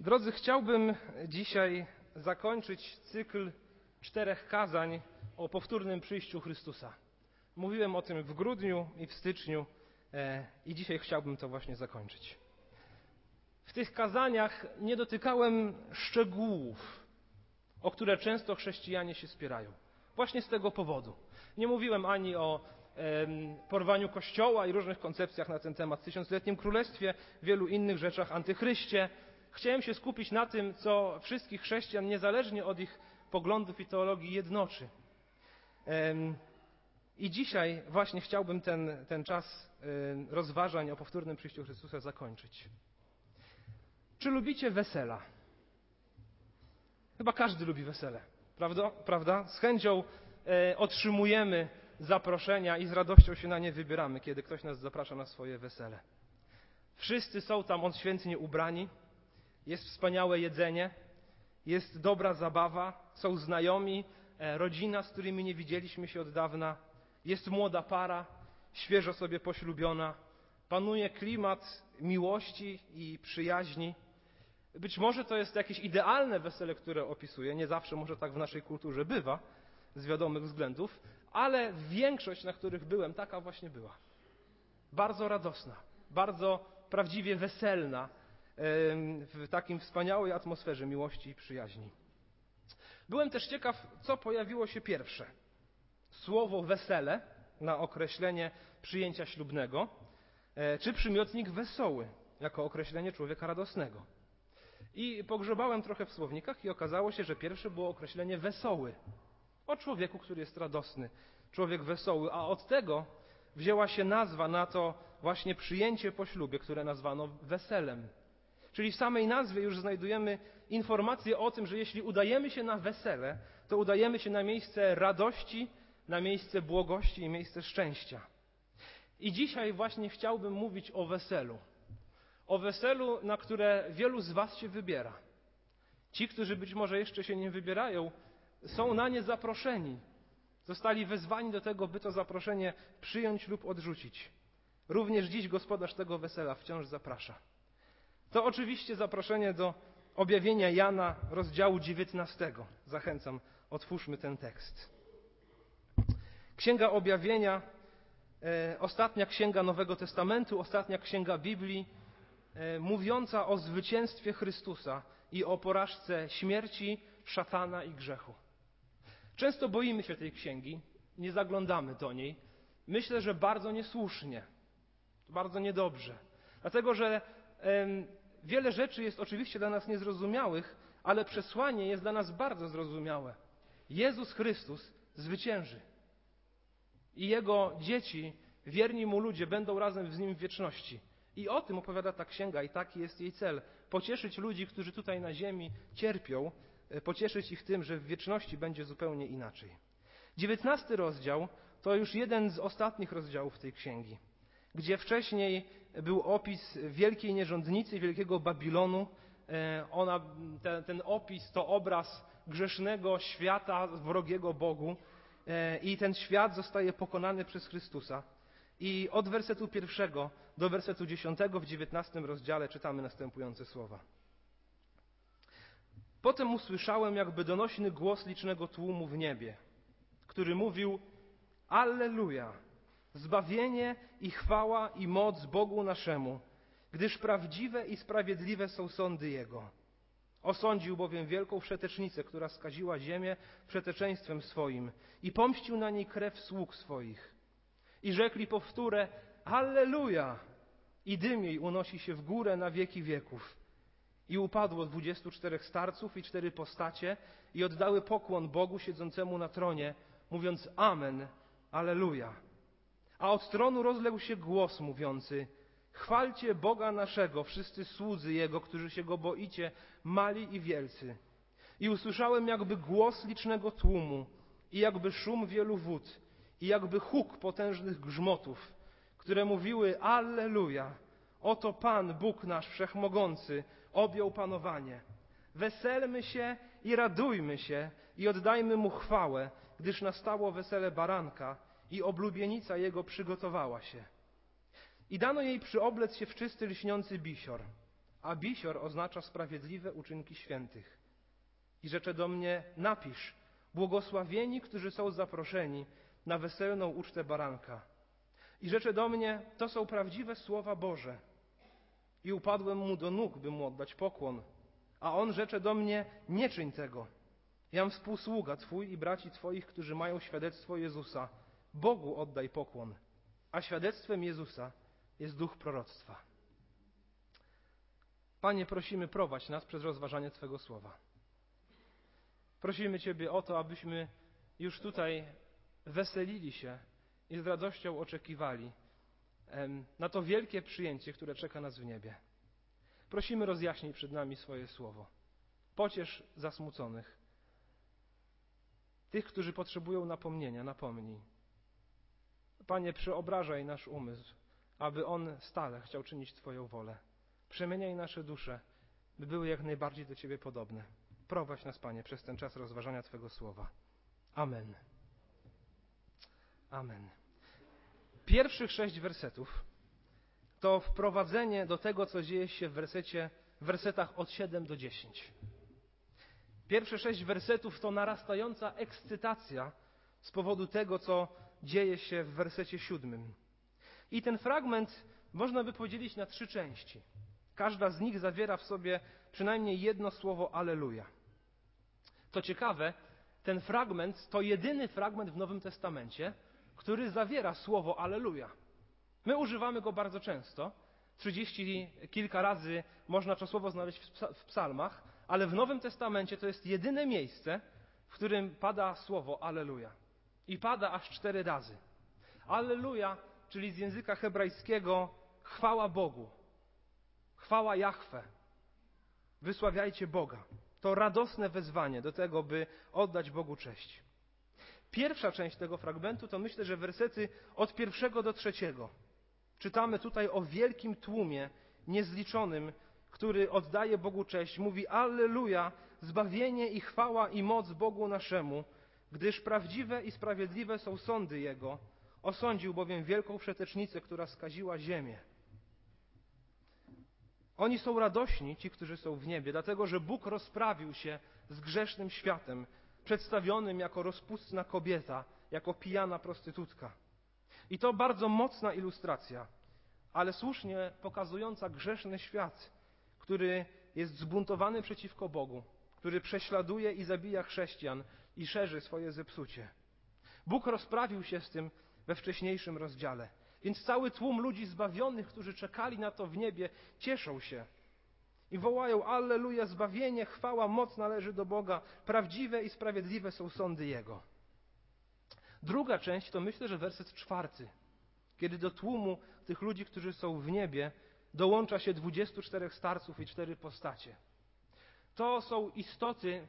Drodzy, chciałbym dzisiaj zakończyć cykl czterech kazań o powtórnym przyjściu Chrystusa. Mówiłem o tym w grudniu i w styczniu e, i dzisiaj chciałbym to właśnie zakończyć. W tych kazaniach nie dotykałem szczegółów, o które często chrześcijanie się spierają. Właśnie z tego powodu. Nie mówiłem ani o porwaniu Kościoła i różnych koncepcjach na ten temat, tysiącletnim królestwie, wielu innych rzeczach, antychryście. Chciałem się skupić na tym, co wszystkich chrześcijan, niezależnie od ich poglądów i teologii, jednoczy. I dzisiaj właśnie chciałbym ten, ten czas rozważań o powtórnym przyjściu Chrystusa zakończyć. Czy lubicie wesela? Chyba każdy lubi wesele, prawda? prawda? Z chęcią e, otrzymujemy zaproszenia i z radością się na nie wybieramy, kiedy ktoś nas zaprasza na swoje wesele. Wszyscy są tam odświętnie ubrani, jest wspaniałe jedzenie, jest dobra zabawa, są znajomi, e, rodzina, z którymi nie widzieliśmy się od dawna, jest młoda para, świeżo sobie poślubiona, panuje klimat miłości i przyjaźni. Być może to jest jakieś idealne wesele, które opisuję, nie zawsze może tak w naszej kulturze bywa, z wiadomych względów, ale większość, na których byłem, taka właśnie była. Bardzo radosna, bardzo prawdziwie weselna, w takim wspaniałej atmosferze miłości i przyjaźni. Byłem też ciekaw, co pojawiło się pierwsze. Słowo wesele na określenie przyjęcia ślubnego, e, czy przymiotnik wesoły jako określenie człowieka radosnego. I pogrzebałem trochę w słownikach i okazało się, że pierwsze było określenie wesoły. O człowieku, który jest radosny, człowiek wesoły, a od tego wzięła się nazwa na to właśnie przyjęcie po ślubie, które nazwano weselem. Czyli w samej nazwie już znajdujemy informację o tym, że jeśli udajemy się na wesele, to udajemy się na miejsce radości, na miejsce błogości i miejsce szczęścia. I dzisiaj właśnie chciałbym mówić o weselu. O weselu, na które wielu z Was się wybiera. Ci, którzy być może jeszcze się nie wybierają, są na nie zaproszeni. Zostali wezwani do tego, by to zaproszenie przyjąć lub odrzucić. Również dziś gospodarz tego wesela wciąż zaprasza. To oczywiście zaproszenie do objawienia Jana, rozdziału 19. Zachęcam, otwórzmy ten tekst. Księga Objawienia, e, ostatnia księga Nowego Testamentu, ostatnia księga Biblii, e, mówiąca o zwycięstwie Chrystusa i o porażce śmierci, szatana i grzechu. Często boimy się tej księgi, nie zaglądamy do niej. Myślę, że bardzo niesłusznie, bardzo niedobrze. Dlatego, że wiele rzeczy jest oczywiście dla nas niezrozumiałych, ale przesłanie jest dla nas bardzo zrozumiałe. Jezus Chrystus zwycięży. I Jego dzieci, wierni Mu ludzie, będą razem z Nim w wieczności. I o tym opowiada ta księga, i taki jest jej cel. Pocieszyć ludzi, którzy tutaj na ziemi cierpią, e, pocieszyć ich tym, że w wieczności będzie zupełnie inaczej. Dziewiętnasty rozdział to już jeden z ostatnich rozdziałów tej księgi gdzie wcześniej był opis wielkiej nierządnicy, wielkiego Babilonu. E, ona, ten, ten opis to obraz grzesznego świata, wrogiego Bogu e, i ten świat zostaje pokonany przez Chrystusa. I od wersetu pierwszego do wersetu dziesiątego w dziewiętnastym rozdziale czytamy następujące słowa. Potem usłyszałem jakby donośny głos licznego tłumu w niebie, który mówił Alleluja! Zbawienie i chwała i moc Bogu naszemu, gdyż prawdziwe i sprawiedliwe są sądy Jego. Osądził bowiem wielką wszetecznicę, która skaziła ziemię przeteczeństwem swoim i pomścił na niej krew sług swoich. I rzekli powtórę, Alleluja! I dym jej unosi się w górę na wieki wieków. I upadło dwudziestu czterech starców i cztery postacie i oddały pokłon Bogu siedzącemu na tronie, mówiąc Amen, Alleluja. A od tronu rozległ się głos mówiący: Chwalcie Boga naszego, wszyscy słudzy Jego, którzy się Go boicie, mali i wielcy. I usłyszałem jakby głos licznego tłumu, i jakby szum wielu wód, i jakby huk potężnych grzmotów, które mówiły: Alleluja! Oto Pan, Bóg nasz wszechmogący, objął panowanie. Weselmy się i radujmy się i oddajmy Mu chwałę, gdyż nastało wesele baranka i oblubienica jego przygotowała się. I dano jej przyoblec się w czysty, lśniący bisior, a bisior oznacza sprawiedliwe uczynki świętych. I rzecze do mnie, napisz, błogosławieni, którzy są zaproszeni na weselną ucztę baranka. I rzecze do mnie, to są prawdziwe słowa Boże. I upadłem mu do nóg, by mu oddać pokłon. A on rzecze do mnie, nie czyń tego. Jam współsługa Twój i braci Twoich, którzy mają świadectwo Jezusa. Bogu oddaj pokłon. A świadectwem Jezusa jest duch proroctwa. Panie, prosimy, prowadź nas przez rozważanie Twego słowa. Prosimy Ciebie o to, abyśmy już tutaj weselili się i z radością oczekiwali na to wielkie przyjęcie, które czeka nas w niebie. Prosimy, rozjaśnij przed nami swoje słowo. Pociesz zasmuconych. Tych, którzy potrzebują napomnienia, napomnij. Panie, przeobrażaj nasz umysł, aby on stale chciał czynić Twoją wolę. Przemieniaj nasze dusze, by były jak najbardziej do Ciebie podobne. Prowadź nas, Panie, przez ten czas rozważania Twego słowa. Amen. Amen. Pierwszych sześć wersetów to wprowadzenie do tego, co dzieje się w, wersecie, w wersetach od 7 do 10. Pierwsze sześć wersetów to narastająca ekscytacja z powodu tego, co dzieje się w wersecie siódmym. I ten fragment można by podzielić na trzy części. Każda z nich zawiera w sobie przynajmniej jedno słowo Aleluja. To ciekawe, ten fragment to jedyny fragment w Nowym Testamencie, który zawiera słowo Aleluja. My używamy go bardzo często. Trzydzieści kilka razy można to słowo znaleźć w psalmach, ale w Nowym Testamencie to jest jedyne miejsce, w którym pada słowo Aleluja. I pada aż cztery razy. Aleluja, czyli z języka hebrajskiego chwała Bogu, chwała Jahwe. Wysławiajcie Boga. To radosne wezwanie do tego, by oddać Bogu cześć. Pierwsza część tego fragmentu to myślę, że wersety od pierwszego do trzeciego. Czytamy tutaj o wielkim tłumie, niezliczonym, który oddaje Bogu cześć. Mówi Alleluja, zbawienie i chwała i moc Bogu naszemu, gdyż prawdziwe i sprawiedliwe są sądy Jego. Osądził bowiem wielką przetecznicę, która skaziła ziemię. Oni są radośni, ci, którzy są w niebie, dlatego że Bóg rozprawił się z grzesznym światem, przedstawionym jako rozpustna kobieta, jako pijana prostytutka. I to bardzo mocna ilustracja, ale słusznie pokazująca grzeszny świat, który jest zbuntowany przeciwko Bogu, który prześladuje i zabija chrześcijan i szerzy swoje zepsucie. Bóg rozprawił się z tym we wcześniejszym rozdziale. Więc cały tłum ludzi zbawionych, którzy czekali na to w niebie, cieszą się i wołają: Alleluja, zbawienie, chwała, moc należy do Boga, prawdziwe i sprawiedliwe są sądy Jego. Druga część to myślę, że werset czwarty, kiedy do tłumu tych ludzi, którzy są w niebie, dołącza się 24 starców i cztery postacie. To są istoty,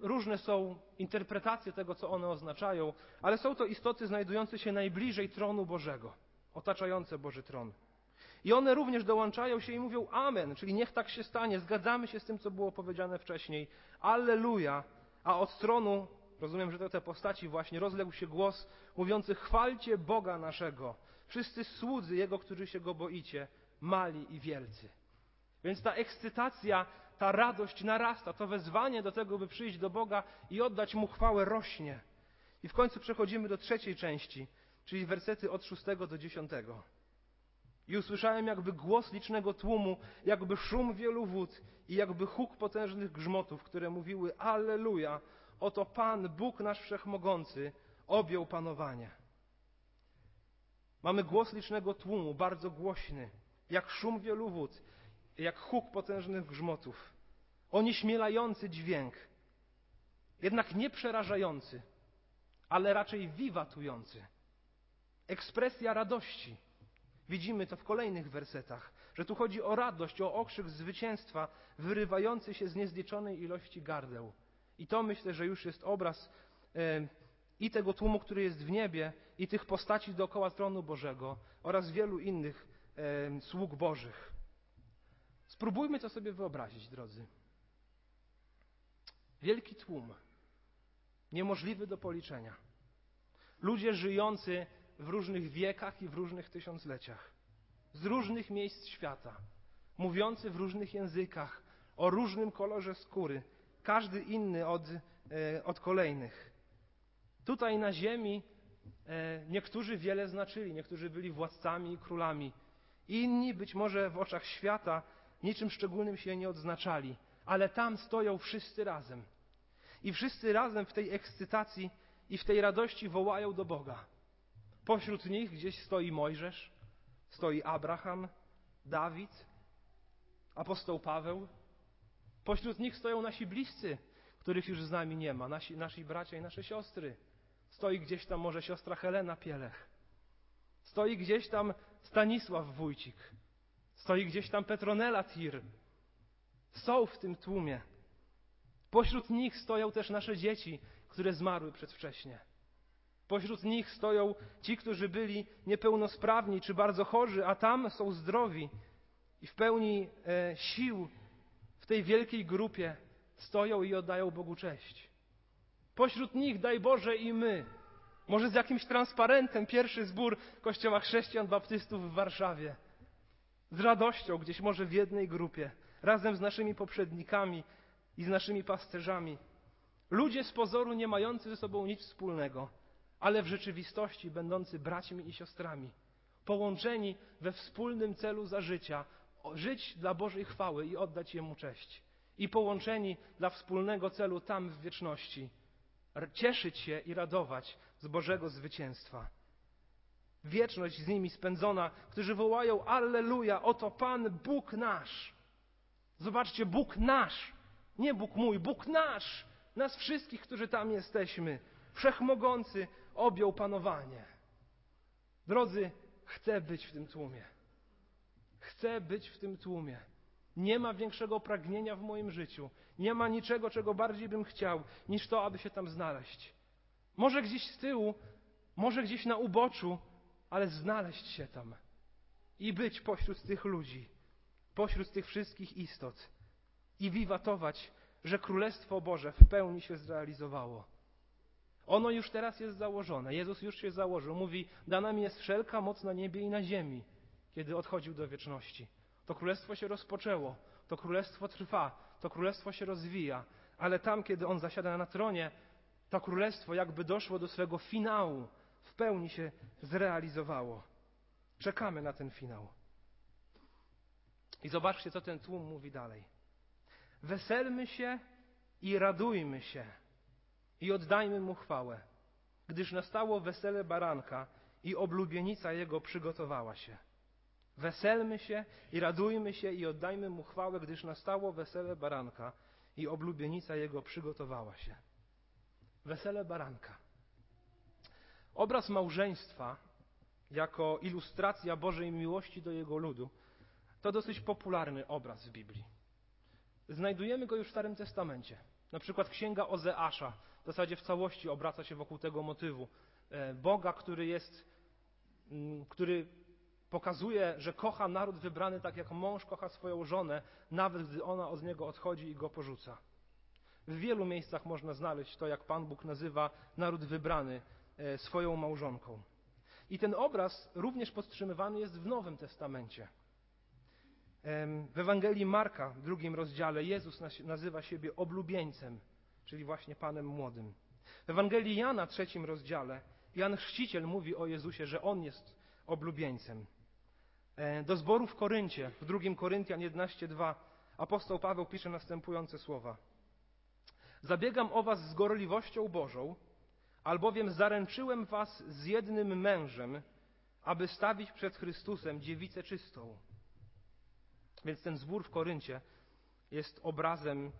różne są interpretacje tego, co one oznaczają, ale są to istoty znajdujące się najbliżej tronu Bożego, otaczające Boży tron. I one również dołączają się i mówią Amen, czyli niech tak się stanie, zgadzamy się z tym, co było powiedziane wcześniej. Alleluja. A od tronu, rozumiem, że to te postaci właśnie, rozległ się głos mówiący chwalcie Boga naszego, wszyscy słudzy Jego, którzy się Go boicie, mali i wielcy. Więc ta ekscytacja, ta radość narasta, to wezwanie do tego, by przyjść do Boga i oddać Mu chwałę rośnie. I w końcu przechodzimy do trzeciej części, czyli wersety od szóstego do dziesiątego. I usłyszałem jakby głos licznego tłumu, jakby szum wielu wód i jakby huk potężnych grzmotów, które mówiły Alleluja, oto Pan, Bóg nasz Wszechmogący, objął panowanie. Mamy głos licznego tłumu, bardzo głośny, jak szum wielu wód, jak huk potężnych grzmotów. Onieśmielający dźwięk, jednak nie przerażający, ale raczej wiwatujący. Ekspresja radości Widzimy to w kolejnych wersetach, że tu chodzi o radość, o okrzyk zwycięstwa wyrywający się z niezliczonej ilości gardeł. I to myślę, że już jest obraz i tego tłumu, który jest w niebie, i tych postaci dookoła tronu Bożego oraz wielu innych sług Bożych. Spróbujmy to sobie wyobrazić, drodzy. Wielki tłum, niemożliwy do policzenia. Ludzie żyjący w różnych wiekach i w różnych tysiącleciach, z różnych miejsc świata, mówiący w różnych językach, o różnym kolorze skóry, każdy inny od, e, od kolejnych. Tutaj na ziemi e, niektórzy wiele znaczyli, niektórzy byli władcami i królami, inni być może w oczach świata niczym szczególnym się nie odznaczali, ale tam stoją wszyscy razem. I wszyscy razem w tej ekscytacji i w tej radości wołają do Boga. Pośród nich gdzieś stoi Mojżesz, stoi Abraham, Dawid, apostoł Paweł. Pośród nich stoją nasi bliscy, których już z nami nie ma, nasi, nasi bracia i nasze siostry. Stoi gdzieś tam może siostra Helena Pielech. Stoi gdzieś tam Stanisław Wójcik. Stoi gdzieś tam Petronela Tir. Są w tym tłumie. Pośród nich stoją też nasze dzieci, które zmarły przedwcześnie. Pośród nich stoją ci, którzy byli niepełnosprawni czy bardzo chorzy, a tam są zdrowi i w pełni e, sił w tej wielkiej grupie stoją i oddają Bogu cześć. Pośród nich, daj Boże, i my. Może z jakimś transparentem pierwszy zbór Kościoła Chrześcijan Baptystów w Warszawie. Z radością, gdzieś może w jednej grupie, razem z naszymi poprzednikami i z naszymi pasterzami. Ludzie z pozoru nie mający ze sobą nic wspólnego, ale w rzeczywistości będący braćmi i siostrami, połączeni we wspólnym celu za życia, żyć dla Bożej chwały i oddać Jemu cześć. I połączeni dla wspólnego celu tam w wieczności, cieszyć się i radować z Bożego zwycięstwa. Wieczność z nimi spędzona, którzy wołają Alleluja, oto Pan Bóg nasz. Zobaczcie, Bóg nasz, nie Bóg mój, Bóg nasz, nas wszystkich, którzy tam jesteśmy. Wszechmogący objął panowanie. Drodzy, chcę być w tym tłumie. Chcę być w tym tłumie. Nie ma większego pragnienia w moim życiu. Nie ma niczego, czego bardziej bym chciał, niż to, aby się tam znaleźć. Może gdzieś z tyłu, może gdzieś na uboczu, ale znaleźć się tam i być pośród tych ludzi, pośród tych wszystkich istot i wiwatować, że Królestwo Boże w pełni się zrealizowało. Ono już teraz jest założone. Jezus już się założył. Mówi, dana mi jest wszelka moc na niebie i na ziemi, kiedy odchodził do wieczności. To królestwo się rozpoczęło, to królestwo trwa, to królestwo się rozwija, ale tam, kiedy on zasiada na tronie, to królestwo jakby doszło do swego finału, pełni się zrealizowało. Czekamy na ten finał. I zobaczcie, co ten tłum mówi dalej. Weselmy się i radujmy się i oddajmy mu chwałę, gdyż nastało wesele baranka i oblubienica jego przygotowała się. Weselmy się i radujmy się i oddajmy mu chwałę, gdyż nastało wesele baranka i oblubienica jego przygotowała się. Wesele baranka. Obraz małżeństwa jako ilustracja Bożej miłości do jego ludu to dosyć popularny obraz w Biblii. Znajdujemy go już w Starym Testamencie. Na przykład księga Ozeasza w zasadzie w całości obraca się wokół tego motywu. E, Boga, który jest, mm, który pokazuje, że kocha naród wybrany tak jak mąż kocha swoją żonę, nawet gdy ona od niego odchodzi i go porzuca. W wielu miejscach można znaleźć to, jak Pan Bóg nazywa naród wybrany swoją małżonką. I ten obraz również podtrzymywany jest w Nowym Testamencie. W Ewangelii Marka, w drugim rozdziale, Jezus nazywa siebie oblubieńcem, czyli właśnie Panem Młodym. W Ewangelii Jana, trzecim rozdziale, Jan Chrzciciel mówi o Jezusie, że On jest oblubieńcem. E, do zboru w Koryncie, w drugim Koryntian 11:2, apostoł Paweł pisze następujące słowa. Zabiegam o was z gorliwością Bożą, albowiem zaręczyłem was z jednym mężem, aby stawić przed Chrystusem dziewicę czystą. Więc ten zbór w Koryncie jest obrazem e,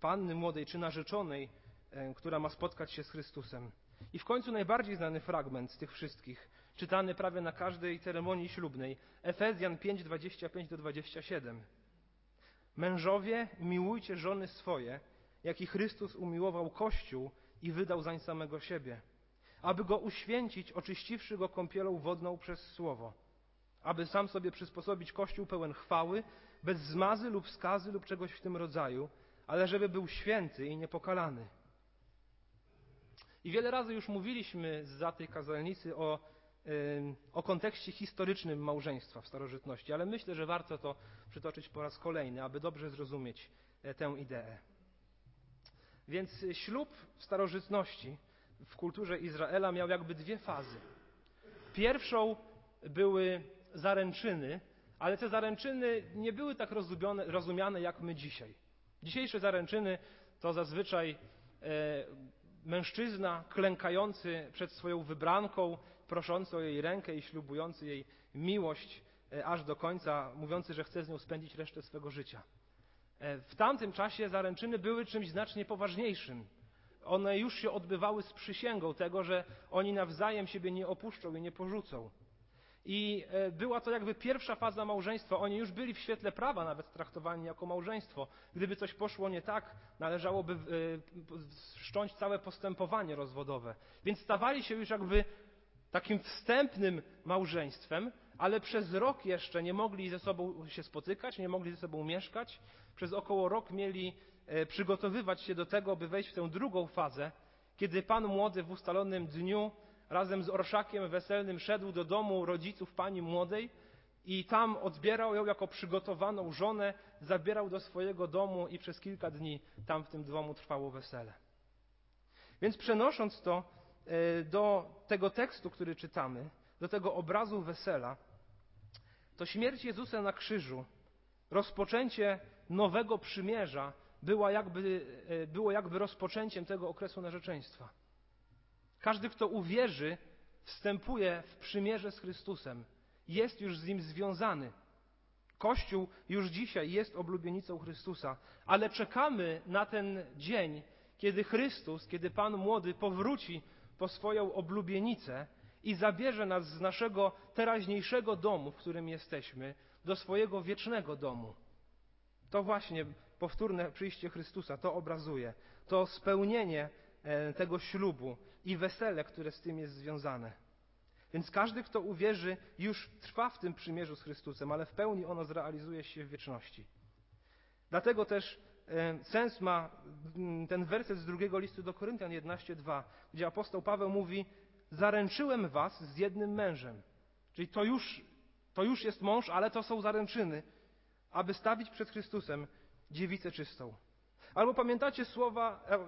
panny młodej czy narzeczonej, e, która ma spotkać się z Chrystusem. I w końcu najbardziej znany fragment z tych wszystkich, czytany prawie na każdej ceremonii ślubnej, Efezjan 5:25-27. Mężowie, miłujcie żony swoje, jak i Chrystus umiłował Kościół i wydał zań samego siebie, aby go uświęcić, oczyściwszy go kąpielą wodną przez słowo aby sam sobie przysposobić Kościół pełen chwały, bez zmazy lub skazy lub czegoś w tym rodzaju, ale żeby był święty i niepokalany. I wiele razy już mówiliśmy za tej kazalnicy o o kontekście historycznym małżeństwa w starożytności, ale myślę, że warto to przytoczyć po raz kolejny, aby dobrze zrozumieć e, tę ideę. Więc ślub w starożytności, w kulturze Izraela miał jakby dwie fazy. Pierwszą były zaręczyny, ale te zaręczyny nie były tak rozumiane, jak my dzisiaj. Dzisiejsze zaręczyny to zazwyczaj e, mężczyzna klękający przed swoją wybranką, proszący o jej rękę i ślubujący jej miłość e, aż do końca, mówiący, że chce z nią spędzić resztę swego życia. E, w tamtym czasie zaręczyny były czymś znacznie poważniejszym. One już się odbywały z przysięgą tego, że oni nawzajem siebie nie opuszczą i nie porzucą. I e, była to jakby pierwsza faza małżeństwa. Oni już byli w świetle prawa nawet traktowani jako małżeństwo. Gdyby coś poszło nie tak, należałoby wszcząć całe postępowanie rozwodowe. Więc stawali się już jakby takim wstępnym małżeństwem, ale przez rok jeszcze nie mogli ze sobą się spotykać, nie mogli ze sobą mieszkać. Przez około rok mieli e, przygotowywać się do tego, by wejść w tę drugą fazę, kiedy pan młody w ustalonym dniu razem z orszakiem weselnym szedł do domu rodziców pani młodej i tam odbierał ją jako przygotowaną żonę, zabierał do swojego domu i przez kilka dni tam w tym domu trwało wesele. Więc przenosząc to e, do tego tekstu, który czytamy, do tego obrazu wesela, to śmierć Jezusa na krzyżu, rozpoczęcie nowego przymierza była jakby, e, było jakby rozpoczęciem tego okresu narzeczeństwa. Każdy, kto uwierzy, wstępuje w przymierze z Chrystusem, jest już z nim związany. Kościół już dzisiaj jest oblubienicą Chrystusa, ale czekamy na ten dzień, kiedy Chrystus, kiedy Pan młody powróci po swoją oblubienicę i zabierze nas z naszego teraźniejszego domu, w którym jesteśmy, do swojego wiecznego domu. To właśnie powtórne przyjście Chrystusa to obrazuje. To spełnienie e, tego ślubu i wesele, które z tym jest związane. Więc każdy, kto uwierzy, już trwa w tym przymierzu z Chrystusem, ale w pełni ono zrealizuje się w wieczności. Dlatego też e, sens ma ten werset z drugiego listu do Koryntian 11:2, gdzie apostoł Paweł mówi: Zaręczyłem was z jednym mężem. Czyli to już, to już jest mąż, ale to są zaręczyny, aby stawić przed Chrystusem dziewicę czystą. Albo pamiętacie słowa e, e,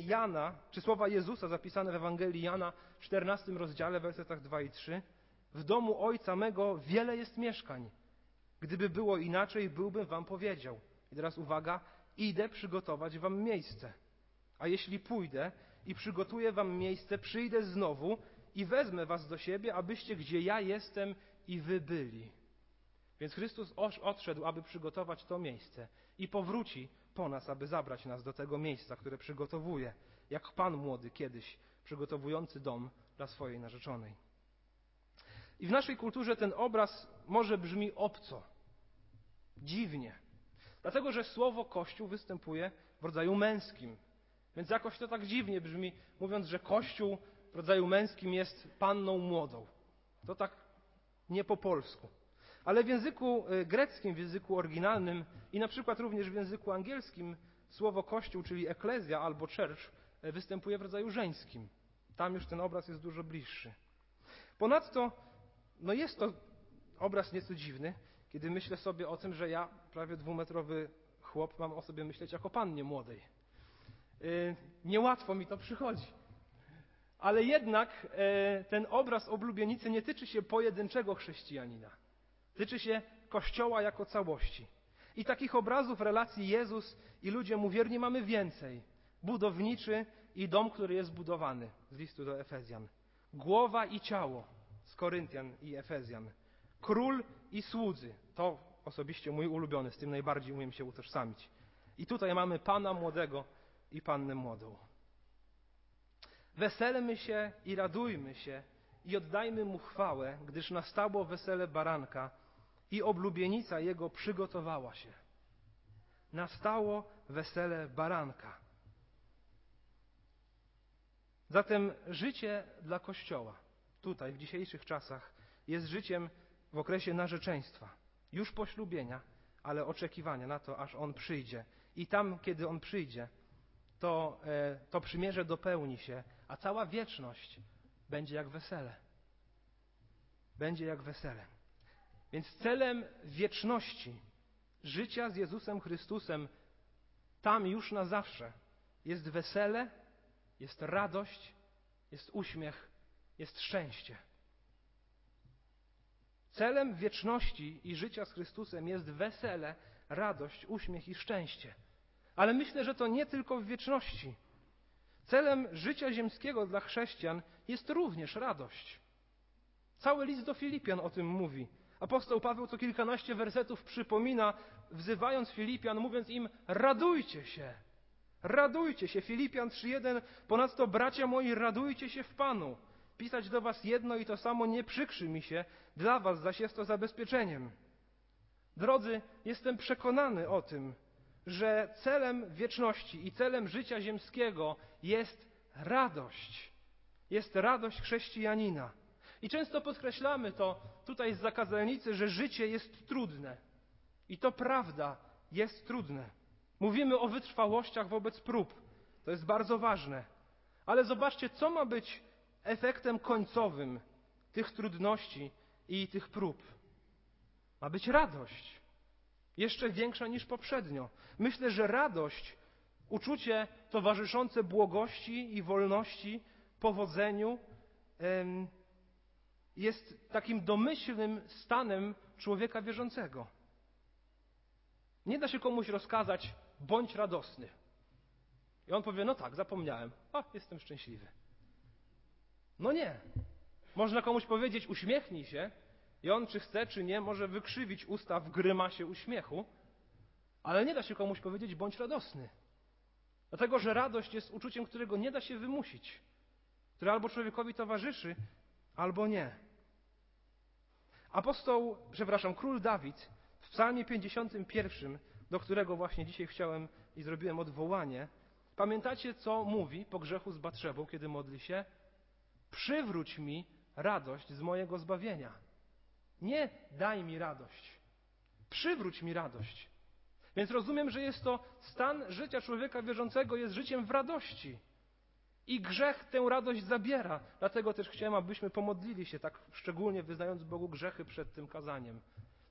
Jana, czy słowa Jezusa zapisane w Ewangelii Jana w 14 rozdziale, wersetach 2 i 3? W domu Ojca mego wiele jest mieszkań. Gdyby było inaczej, byłbym wam powiedział. I teraz uwaga, idę przygotować wam miejsce. A jeśli pójdę i przygotuję wam miejsce, przyjdę znowu i wezmę was do siebie, abyście gdzie ja jestem i wy byli. Więc Chrystus odszedł, aby przygotować to miejsce i powróci po nas, aby zabrać nas do tego miejsca, które przygotowuje, jak Pan młody kiedyś, przygotowujący dom dla swojej narzeczonej. I w naszej kulturze ten obraz może brzmi obco, dziwnie, dlatego że słowo Kościół występuje w rodzaju męskim. Więc jakoś to tak dziwnie brzmi, mówiąc, że Kościół w rodzaju męskim jest panną młodą. To tak nie po polsku. Ale w języku y, greckim, w języku oryginalnym i na przykład również w języku angielskim słowo kościół, czyli eklezja albo church, y, występuje w rodzaju żeńskim. Tam już ten obraz jest dużo bliższy. Ponadto, no jest to obraz nieco dziwny, kiedy myślę sobie o tym, że ja, prawie dwumetrowy chłop, mam o sobie myśleć jako pannie młodej. Yy, niełatwo mi to przychodzi. Ale jednak ten obraz oblubienicy nie tyczy się pojedynczego chrześcijanina. Tyczy się Kościoła jako całości. I takich obrazów relacji Jezus i ludzie mu wierni mamy więcej. Budowniczy i dom, który jest budowany z listu do Efezjan. Głowa i ciało z Koryntian i Efezjan. Król i słudzy. To osobiście mój ulubiony, z tym najbardziej umiem się utożsamić. I tutaj mamy Pana młodego i Pannę młodą. Weselmy się i radujmy się i oddajmy Mu chwałę, gdyż nastało wesele baranka, i oblubienica jego przygotowała się. Nastało wesele baranka. Zatem życie dla Kościoła tutaj w dzisiejszych czasach jest życiem w okresie narzeczeństwa, już poślubienia, ale oczekiwania na to, aż On przyjdzie. I tam, kiedy On przyjdzie, to, e, to przymierze dopełni się, a cała wieczność będzie jak wesele. będzie jak wesele. Więc celem wieczności, życia z Jezusem Chrystusem, tam już na zawsze, jest wesele, jest radość, jest uśmiech, jest szczęście. Celem wieczności i życia z Chrystusem jest wesele, radość, uśmiech i szczęście. Ale myślę, że to nie tylko w wieczności. Celem życia ziemskiego dla chrześcijan jest również radość. Cały list do Filipian o tym mówi. Apostoł Paweł co kilkanaście wersetów przypomina, wzywając Filipian, mówiąc im: radujcie się, radujcie się. Filipian 3:1 Ponadto, bracia moi, radujcie się w Panu. Pisać do was jedno i to samo nie przykrzy mi się, dla was zaś jest to zabezpieczeniem. Drodzy, jestem przekonany o tym, że celem wieczności i celem życia ziemskiego jest radość. Jest radość chrześcijanina. I często podkreślamy to tutaj z zakazalnicy, że życie jest trudne. I to prawda, jest trudne. Mówimy o wytrwałościach wobec prób. To jest bardzo ważne. Ale zobaczcie, co ma być efektem końcowym tych trudności i tych prób. Ma być radość. Jeszcze większa niż poprzednio. Myślę, że radość, uczucie towarzyszące błogości i wolności, powodzeniu, jest takim domyślnym stanem człowieka wierzącego. Nie da się komuś rozkazać, bądź radosny. I on powie, no tak, zapomniałem, a jestem szczęśliwy. No nie. Można komuś powiedzieć, uśmiechnij się, i on, czy chce, czy nie, może wykrzywić usta w grymasie uśmiechu, ale nie da się komuś powiedzieć, bądź radosny. Dlatego, że radość jest uczuciem, którego nie da się wymusić, które albo człowiekowi towarzyszy, albo nie. Apostoł, przepraszam, król Dawid w Psalmie 51, do którego właśnie dzisiaj chciałem i zrobiłem odwołanie, pamiętacie, co mówi po grzechu z Batrzebą, kiedy modli się? Przywróć mi radość z mojego zbawienia. Nie daj mi radość. Przywróć mi radość. Więc rozumiem, że jest to stan życia człowieka wierzącego, jest życiem w radości. I grzech tę radość zabiera. Dlatego też chciałem, abyśmy pomodlili się tak szczególnie wyznając Bogu grzechy przed tym kazaniem.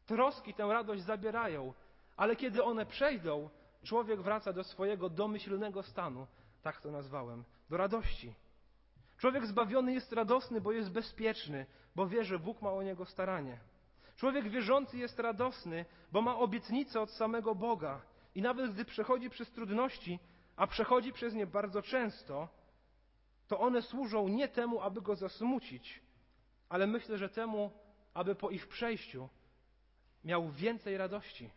Troski tę radość zabierają, ale kiedy one przejdą, człowiek wraca do swojego domyślnego stanu, tak to nazwałem, do radości. Człowiek zbawiony jest radosny, bo jest bezpieczny, bo wie, że Bóg ma o niego staranie. Człowiek wierzący jest radosny, bo ma obietnicę od samego Boga. I nawet gdy przechodzi przez trudności, a przechodzi przez nie bardzo często, to one służą nie temu, aby go zasmucić, ale myślę, że temu, aby po ich przejściu miał więcej radości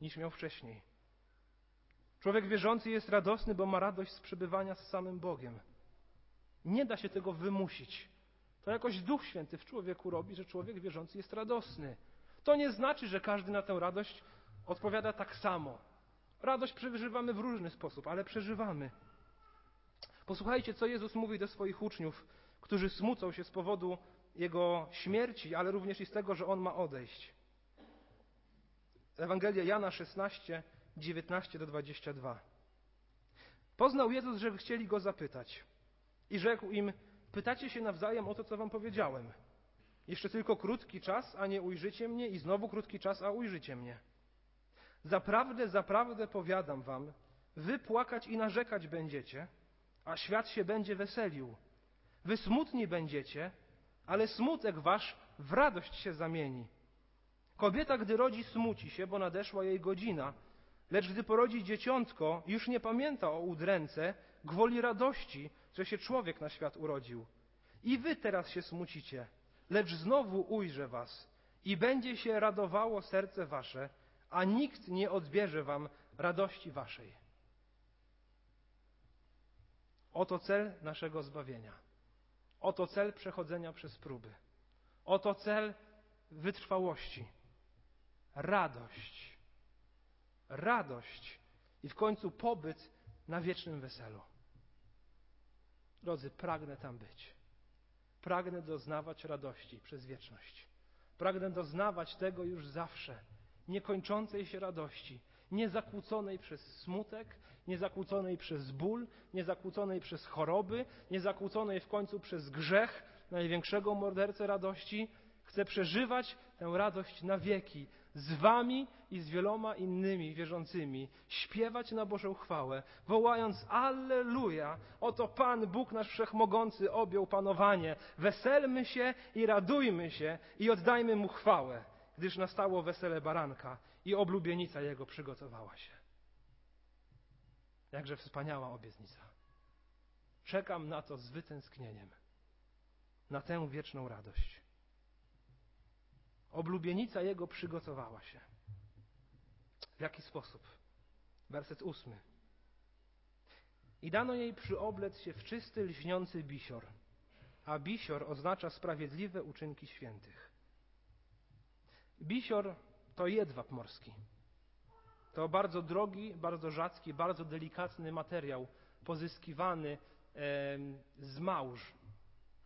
niż miał wcześniej. Człowiek wierzący jest radosny, bo ma radość z przebywania z samym Bogiem. Nie da się tego wymusić. To jakoś Duch Święty w człowieku robi, że człowiek wierzący jest radosny. To nie znaczy, że każdy na tę radość odpowiada tak samo. Radość przeżywamy w różny sposób, ale przeżywamy. Posłuchajcie, co Jezus mówi do swoich uczniów, którzy smucą się z powodu Jego śmierci, ale również i z tego, że On ma odejść. Ewangelia Jana 16, 19 do 22. Poznał Jezus, że chcieli Go zapytać. I rzekł im, pytacie się nawzajem o to, co wam powiedziałem. Jeszcze tylko krótki czas, a nie ujrzycie mnie i znowu krótki czas, a ujrzycie mnie. Zaprawdę, zaprawdę powiadam wam, wy płakać i narzekać będziecie, a świat się będzie weselił. Wy smutni będziecie, ale smutek wasz w radość się zamieni. Kobieta, gdy rodzi, smuci się, bo nadeszła jej godzina, lecz gdy porodzi dzieciątko, już nie pamięta o udręce, gwoli radości, że się człowiek na świat urodził. I wy teraz się smucicie, lecz znowu ujrzę was i będzie się radowało serce wasze, a nikt nie odbierze wam radości waszej. Oto cel naszego zbawienia. Oto cel przechodzenia przez próby. Oto cel wytrwałości. Radość. Radość i w końcu pobyt na wiecznym weselu. Drodzy, pragnę tam być. Pragnę doznawać radości przez wieczność. Pragnę doznawać tego już zawsze, niekończącej się radości, niezakłóconej przez smutek, niezakłóconej przez ból, niezakłóconej przez choroby, niezakłóconej w końcu przez grzech, największego mordercę radości. Chcę przeżywać tę radość na wieki z wami i z wieloma innymi wierzącymi, śpiewać na Bożą chwałę, wołając Alleluja! Oto Pan, Bóg nasz Wszechmogący, objął panowanie. Weselmy się i radujmy się i oddajmy Mu chwałę, gdyż nastało wesele baranka i oblubienica Jego przygotowała się. Jakże wspaniała obietnica. Czekam na to z wytęsknieniem, na tę wieczną radość. Oblubienica jego przygotowała się. W jaki sposób? Werset ósmy. I dano jej przyoblec się w czysty, lśniący bisior, a bisior oznacza sprawiedliwe uczynki świętych. Bisior to jedwab morski. To bardzo drogi, bardzo rzadki, bardzo delikatny materiał pozyskiwany z małż.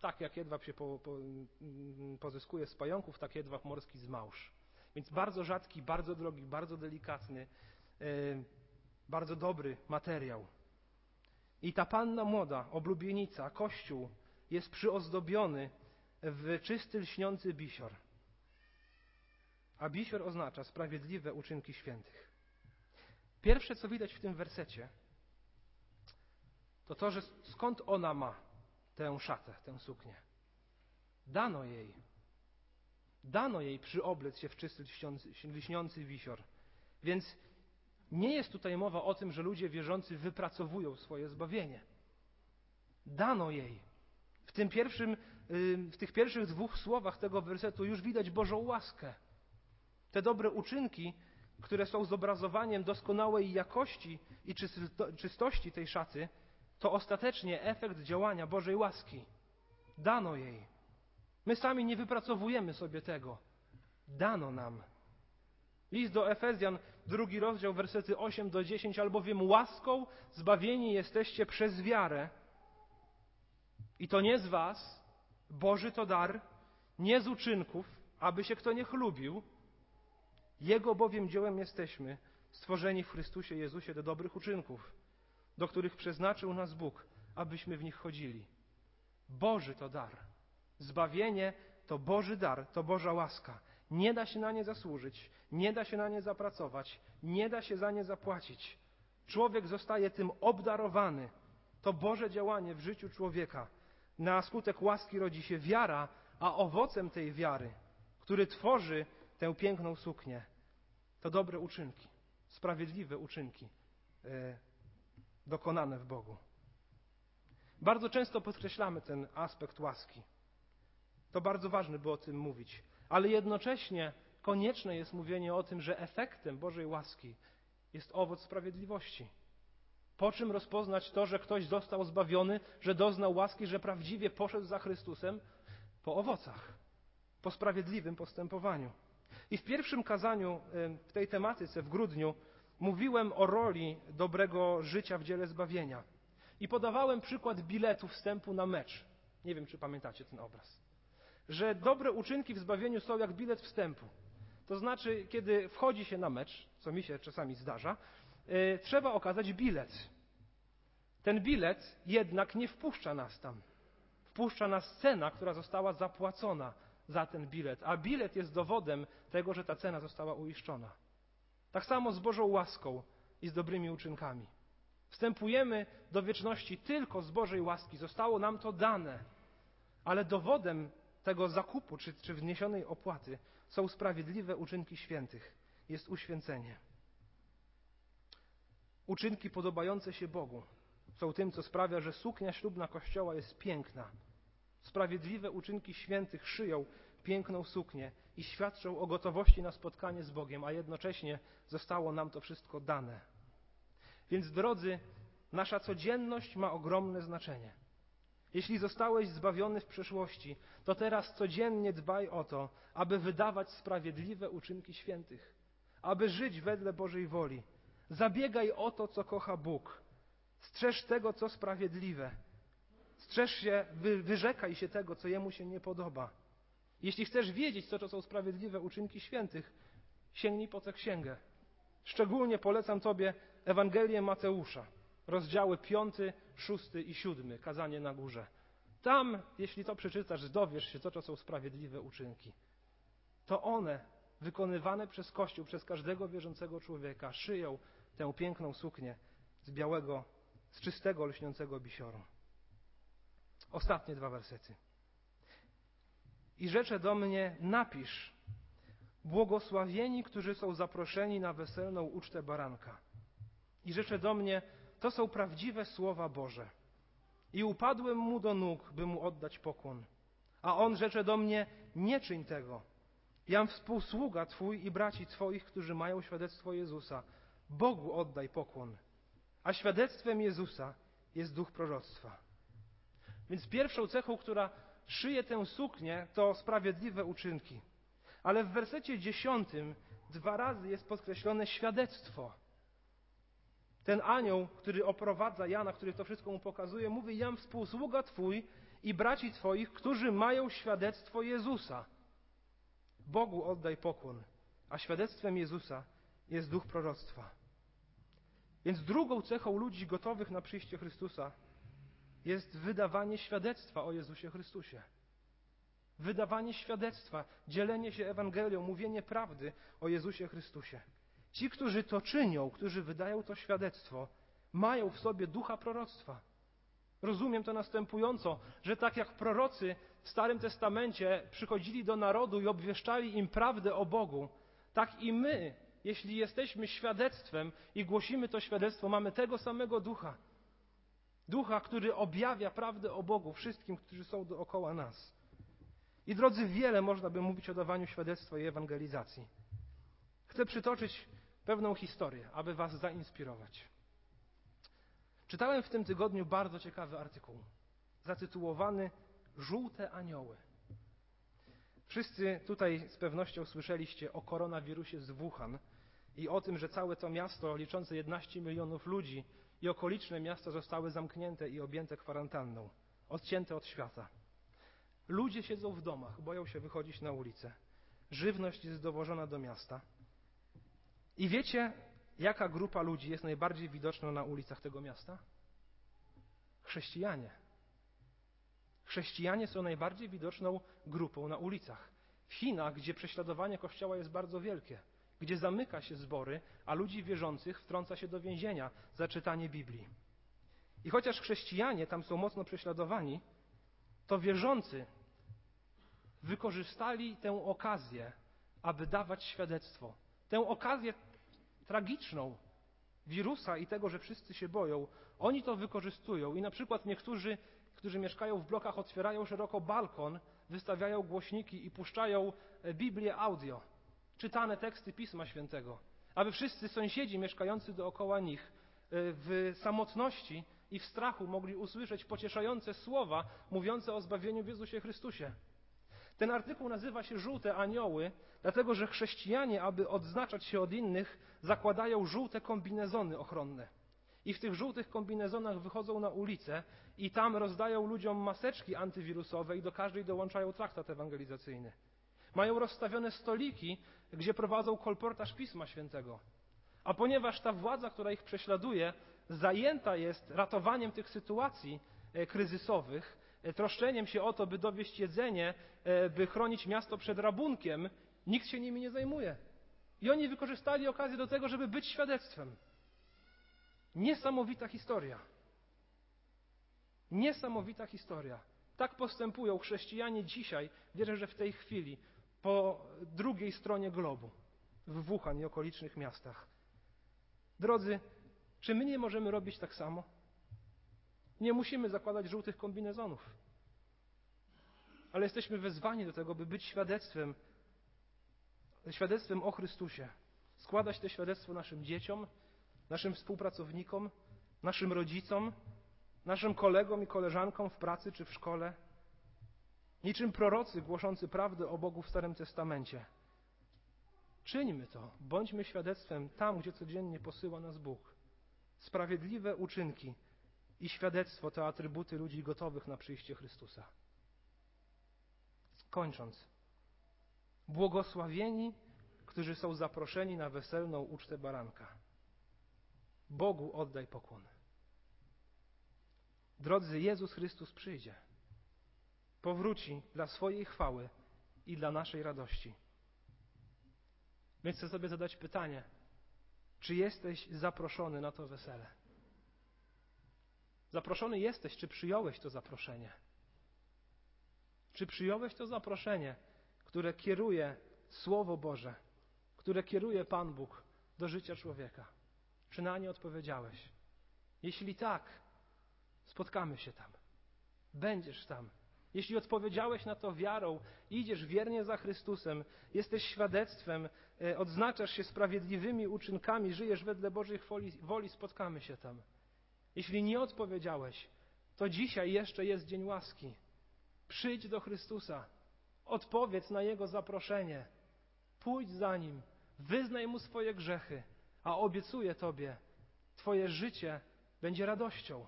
Tak jak jedwab się po, po, mm, pozyskuje z pająków, tak jedwab morski z małż. Więc bardzo rzadki, bardzo drogi, bardzo delikatny, bardzo dobry materiał. I ta panna młoda, oblubienica, kościół jest przyozdobiony w czysty, lśniący bisior. A bisior oznacza sprawiedliwe uczynki świętych. Pierwsze, co widać w tym wersecie, to to, że skąd ona ma tę szatę, tę suknię. Dano jej. Dano jej przyoblec się w czysty, lśniący wisior. Więc nie jest tutaj mowa o tym, że ludzie wierzący wypracowują swoje zbawienie. Dano jej. W, tym pierwszym, w tych pierwszych dwóch słowach tego wersetu już widać Bożą łaskę. Te dobre uczynki, które są zobrazowaniem doskonałej jakości i czystości tej szaty, to ostatecznie efekt działania Bożej łaski. Dano jej. My sami nie wypracowujemy sobie tego. Dano nam. List do Efezjan, drugi rozdział, wersety 8 do 10, albowiem łaską zbawieni jesteście przez wiarę. I to nie z was, Boży to dar, nie z uczynków, aby się kto nie chlubił. Jego bowiem dziełem jesteśmy, stworzeni w Chrystusie Jezusie do dobrych uczynków do których przeznaczył nas Bóg, abyśmy w nich chodzili. Boży to dar. Zbawienie to Boży dar, to Boża łaska. Nie da się na nie zasłużyć, nie da się na nie zapracować, nie da się za nie zapłacić. Człowiek zostaje tym obdarowany. To Boże działanie w życiu człowieka. Na skutek łaski rodzi się wiara, a owocem tej wiary, który tworzy tę piękną suknię, to dobre uczynki, sprawiedliwe uczynki, e, dokonane w Bogu. Bardzo często podkreślamy ten aspekt łaski. To bardzo ważne, by o tym mówić. Ale jednocześnie konieczne jest mówienie o tym, że efektem Bożej łaski jest owoc sprawiedliwości. Po czym rozpoznać to, że ktoś został zbawiony, że doznał łaski, że prawdziwie poszedł za Chrystusem? Po owocach, po sprawiedliwym postępowaniu. I w pierwszym kazaniu w tej tematyce w grudniu mówiłem o roli dobrego życia w dziele zbawienia. I podawałem przykład biletu wstępu na mecz. Nie wiem, czy pamiętacie ten obraz. Że dobre uczynki w zbawieniu są jak bilet wstępu. To znaczy, kiedy wchodzi się na mecz, co mi się czasami zdarza, yy, trzeba okazać bilet. Ten bilet jednak nie wpuszcza nas tam. Wpuszcza nas cena, która została zapłacona za ten bilet, a bilet jest dowodem tego, że ta cena została uiszczona. Tak samo z Bożą łaską i z dobrymi uczynkami. Wstępujemy do wieczności tylko z Bożej łaski. Zostało nam to dane. Ale dowodem tego zakupu czy, czy wniesionej opłaty są sprawiedliwe uczynki świętych. Jest uświęcenie. Uczynki podobające się Bogu są tym, co sprawia, że suknia ślubna Kościoła jest piękna. Sprawiedliwe uczynki świętych szyją piękną suknię i świadczą o gotowości na spotkanie z Bogiem, a jednocześnie zostało nam to wszystko dane. Więc drodzy, nasza codzienność ma ogromne znaczenie. Jeśli zostałeś zbawiony w przeszłości, to teraz codziennie dbaj o to, aby wydawać sprawiedliwe uczynki świętych, aby żyć wedle Bożej woli. Zabiegaj o to, co kocha Bóg. Strzeż tego, co sprawiedliwe. Strzeż się, wy, wyrzekaj się tego, co Jemu się nie podoba. Jeśli chcesz wiedzieć, co to są sprawiedliwe uczynki świętych, sięgnij po tę księgę. Szczególnie polecam Tobie Ewangelię Mateusza, rozdziały 5, 6 i 7, kazanie na górze. Tam, jeśli to przeczytasz, dowiesz się, co to są sprawiedliwe uczynki. To one, wykonywane przez Kościół, przez każdego wierzącego człowieka, szyją tę piękną suknię z białego, z czystego, lśniącego bisioru. Ostatnie dwa wersety. I rzecze do mnie, napisz, błogosławieni, którzy są zaproszeni na weselną ucztę baranka. I rzecze do mnie, to są prawdziwe słowa Boże. I upadłem mu do nóg, by mu oddać pokłon. A on rzecze do mnie, nie czyń tego. Jam współsługa Twój i braci Twoich, którzy mają świadectwo Jezusa. Bogu oddaj pokłon. A świadectwem Jezusa jest duch proroctwa. Więc pierwszą cechą, która szyje tę suknię, to sprawiedliwe uczynki. Ale w wersecie dziesiątym dwa razy jest podkreślone świadectwo. Ten anioł, który oprowadza Jana, który to wszystko mu pokazuje, mówi: Jam współsługa Twój i braci Twoich, którzy mają świadectwo Jezusa. Bogu oddaj pokłon, a świadectwem Jezusa jest duch proroctwa. Więc drugą cechą ludzi gotowych na przyjście Chrystusa jest wydawanie świadectwa o Jezusie Chrystusie. Wydawanie świadectwa, dzielenie się Ewangelią, mówienie prawdy o Jezusie Chrystusie. Ci, którzy to czynią, którzy wydają to świadectwo, mają w sobie ducha proroctwa. Rozumiem to następująco, że tak jak prorocy w Starym Testamencie przychodzili do narodu i obwieszczali im prawdę o Bogu, tak i my, jeśli jesteśmy świadectwem i głosimy to świadectwo, mamy tego samego ducha. Ducha, który objawia prawdę o Bogu wszystkim, którzy są dookoła nas. I drodzy, wiele można by mówić o dawaniu świadectwa i ewangelizacji. Chcę przytoczyć pewną historię, aby Was zainspirować. Czytałem w tym tygodniu bardzo ciekawy artykuł, zatytułowany Żółte anioły. Wszyscy tutaj z pewnością słyszeliście o koronawirusie z Wuhan i o tym, że całe to miasto liczące 11 milionów ludzi i okoliczne miasta zostały zamknięte i objęte kwarantanną, odcięte od świata. Ludzie siedzą w domach, boją się wychodzić na ulicę. Żywność jest dowożona do miasta. I wiecie, jaka grupa ludzi jest najbardziej widoczna na ulicach tego miasta? Chrześcijanie. Chrześcijanie są najbardziej widoczną grupą na ulicach. W Chinach, gdzie prześladowanie Kościoła jest bardzo wielkie, gdzie zamyka się zbory, a ludzi wierzących wtrąca się do więzienia za czytanie Biblii. I chociaż chrześcijanie tam są mocno prześladowani, to wierzący wykorzystali tę okazję, aby dawać świadectwo. Tę okazję tragiczną wirusa i tego, że wszyscy się boją, oni to wykorzystują i na przykład niektórzy, którzy mieszkają w blokach, otwierają szeroko balkon, wystawiają głośniki i puszczają e, Biblię audio, czytane teksty Pisma Świętego, aby wszyscy sąsiedzi mieszkający dookoła nich e, w samotności i w strachu mogli usłyszeć pocieszające słowa mówiące o zbawieniu w Jezusie Chrystusie. Ten artykuł nazywa się Żółte Anioły, dlatego że chrześcijanie, aby odznaczać się od innych, zakładają żółte kombinezony ochronne. I w tych żółtych kombinezonach wychodzą na ulicę i tam rozdają ludziom maseczki antywirusowe i do każdej dołączają traktat ewangelizacyjny. Mają rozstawione stoliki, gdzie prowadzą kolportaż Pisma Świętego. A ponieważ ta władza, która ich prześladuje, zajęta jest ratowaniem tych sytuacji e, kryzysowych, E, troszczeniem się o to, by dowieść jedzenie, e, by chronić miasto przed rabunkiem, nikt się nimi nie zajmuje. I oni wykorzystali okazję do tego, żeby być świadectwem. Niesamowita historia. Niesamowita historia. Tak postępują chrześcijanie dzisiaj, wierzę, że w tej chwili, po drugiej stronie globu, w Wuhan i okolicznych miastach. Drodzy, czy my nie możemy robić tak samo? Nie musimy zakładać żółtych kombinezonów. Ale jesteśmy wezwani do tego, by być świadectwem, świadectwem o Chrystusie. Składać to świadectwo naszym dzieciom, naszym współpracownikom, naszym rodzicom, naszym kolegom i koleżankom w pracy czy w szkole. Niczym prorocy głoszący prawdę o Bogu w Starym Testamencie. Czyńmy to, bądźmy świadectwem tam, gdzie codziennie posyła nas Bóg. Sprawiedliwe uczynki i świadectwo to atrybuty ludzi gotowych na przyjście Chrystusa. Kończąc, błogosławieni, którzy są zaproszeni na weselną ucztę baranka. Bogu oddaj pokłon. Drodzy, Jezus Chrystus przyjdzie. Powróci dla swojej chwały i dla naszej radości. Więc chcę sobie zadać pytanie: czy jesteś zaproszony na to wesele? Zaproszony jesteś, czy przyjąłeś to zaproszenie? Czy przyjąłeś to zaproszenie, które kieruje Słowo Boże, które kieruje Pan Bóg do życia człowieka? Czy na nie odpowiedziałeś? Jeśli tak, spotkamy się tam. Będziesz tam. Jeśli odpowiedziałeś na to wiarą, idziesz wiernie za Chrystusem, jesteś świadectwem, e, odznaczasz się sprawiedliwymi uczynkami, żyjesz wedle Bożej woli, woli, spotkamy się tam. Jeśli nie odpowiedziałeś, to dzisiaj jeszcze jest dzień łaski. Przyjdź do Chrystusa, odpowiedz na Jego zaproszenie, pójdź za Nim, wyznaj Mu swoje grzechy, a obiecuję Tobie, Twoje życie będzie radością.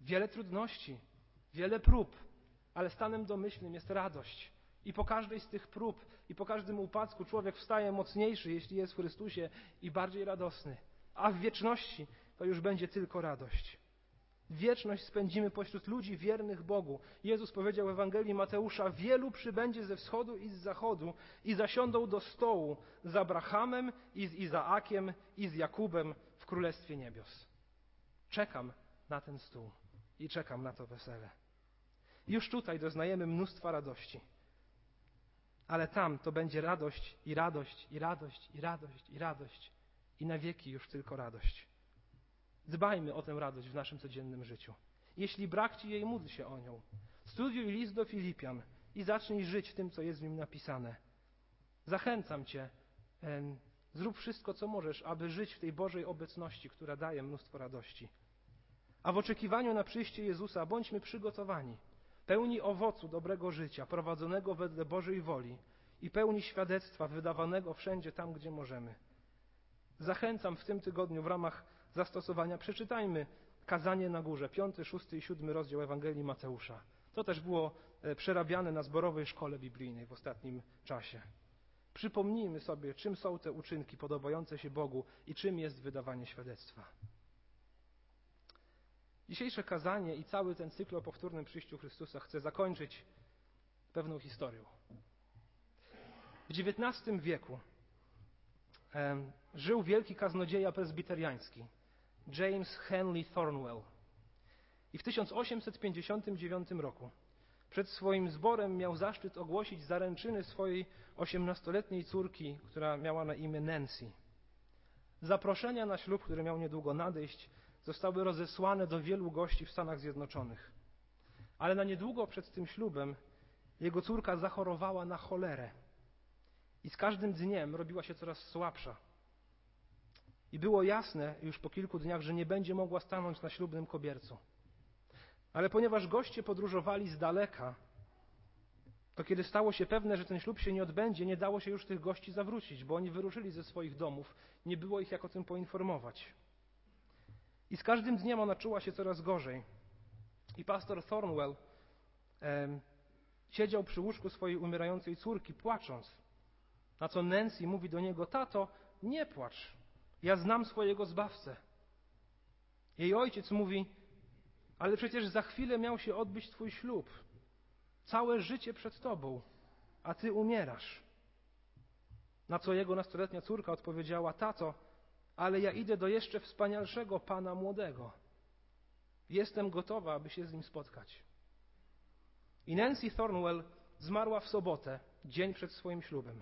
Wiele trudności, wiele prób, ale stanem domyślnym jest radość. I po każdej z tych prób i po każdym upadku człowiek wstaje mocniejszy, jeśli jest w Chrystusie i bardziej radosny. A w wieczności to już będzie tylko radość. Wieczność spędzimy pośród ludzi wiernych Bogu. Jezus powiedział w Ewangelii Mateusza: Wielu przybędzie ze wschodu i z zachodu i zasiądą do stołu z Abrahamem i z Izaakiem i z Jakubem w Królestwie Niebios. Czekam na ten stół i czekam na to wesele. Już tutaj doznajemy mnóstwa radości. Ale tam to będzie radość i radość i radość i radość i radość i na wieki już tylko radość. Dbajmy o tę radość w naszym codziennym życiu. Jeśli brak Ci jej, módl się o nią. Studiuj list do Filipian i zacznij żyć tym, co jest w nim napisane. Zachęcam Cię, zrób wszystko, co możesz, aby żyć w tej Bożej obecności, która daje mnóstwo radości. A w oczekiwaniu na przyjście Jezusa bądźmy przygotowani, pełni owocu dobrego życia, prowadzonego wedle Bożej woli i pełni świadectwa wydawanego wszędzie tam, gdzie możemy. Zachęcam w tym tygodniu w ramach zastosowania przeczytajmy kazanie na górze, piąty, szósty i siódmy rozdział Ewangelii Mateusza. To też było e, przerabiane na zborowej szkole biblijnej w ostatnim czasie. Przypomnijmy sobie, czym są te uczynki podobające się Bogu i czym jest wydawanie świadectwa. Dzisiejsze kazanie i cały ten cykl o powtórnym przyjściu Chrystusa chcę zakończyć pewną historią. W XIX wieku żył wielki kaznodzieja prezbiteriański James Henley Thornwell. I w 1859 roku przed swoim zborem miał zaszczyt ogłosić zaręczyny swojej osiemnastoletniej córki, która miała na imię Nancy. Zaproszenia na ślub, który miał niedługo nadejść, zostały rozesłane do wielu gości w Stanach Zjednoczonych. Ale na niedługo przed tym ślubem jego córka zachorowała na cholerę i z każdym dniem robiła się coraz słabsza. I było jasne już po kilku dniach, że nie będzie mogła stanąć na ślubnym kobiercu. Ale ponieważ goście podróżowali z daleka, to kiedy stało się pewne, że ten ślub się nie odbędzie, nie dało się już tych gości zawrócić, bo oni wyruszyli ze swoich domów, nie było ich jak o tym poinformować. I z każdym dniem ona czuła się coraz gorzej. I pastor Thornwell siedział przy łóżku swojej umierającej córki, płacząc. Na co Nancy mówi do niego: Tato, nie płacz. Ja znam swojego zbawcę. Jej ojciec mówi: Ale przecież za chwilę miał się odbyć Twój ślub. Całe życie przed Tobą, a Ty umierasz. Na co jego nastoletnia córka odpowiedziała: Tato, ale ja idę do jeszcze wspanialszego pana młodego. Jestem gotowa, aby się z nim spotkać. I Nancy Thornwell zmarła w sobotę, dzień przed swoim ślubem.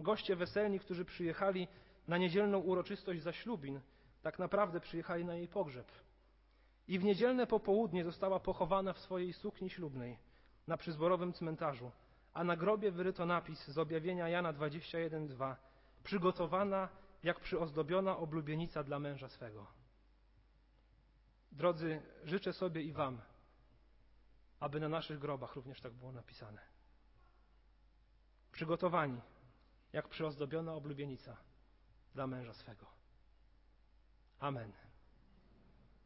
Goście weselni, którzy przyjechali na niedzielną uroczystość zaślubin, tak naprawdę przyjechali na jej pogrzeb. I w niedzielne popołudnie została pochowana w swojej sukni ślubnej na przyzborowym cmentarzu, a na grobie wyryto napis z objawienia Jana 21:2 przygotowana jak przyozdobiona oblubienica dla męża swego. Drodzy, życzę sobie i Wam, aby na naszych grobach również tak było napisane. Przygotowani, jak przyozdobiona oblubienica dla męża swego. Amen.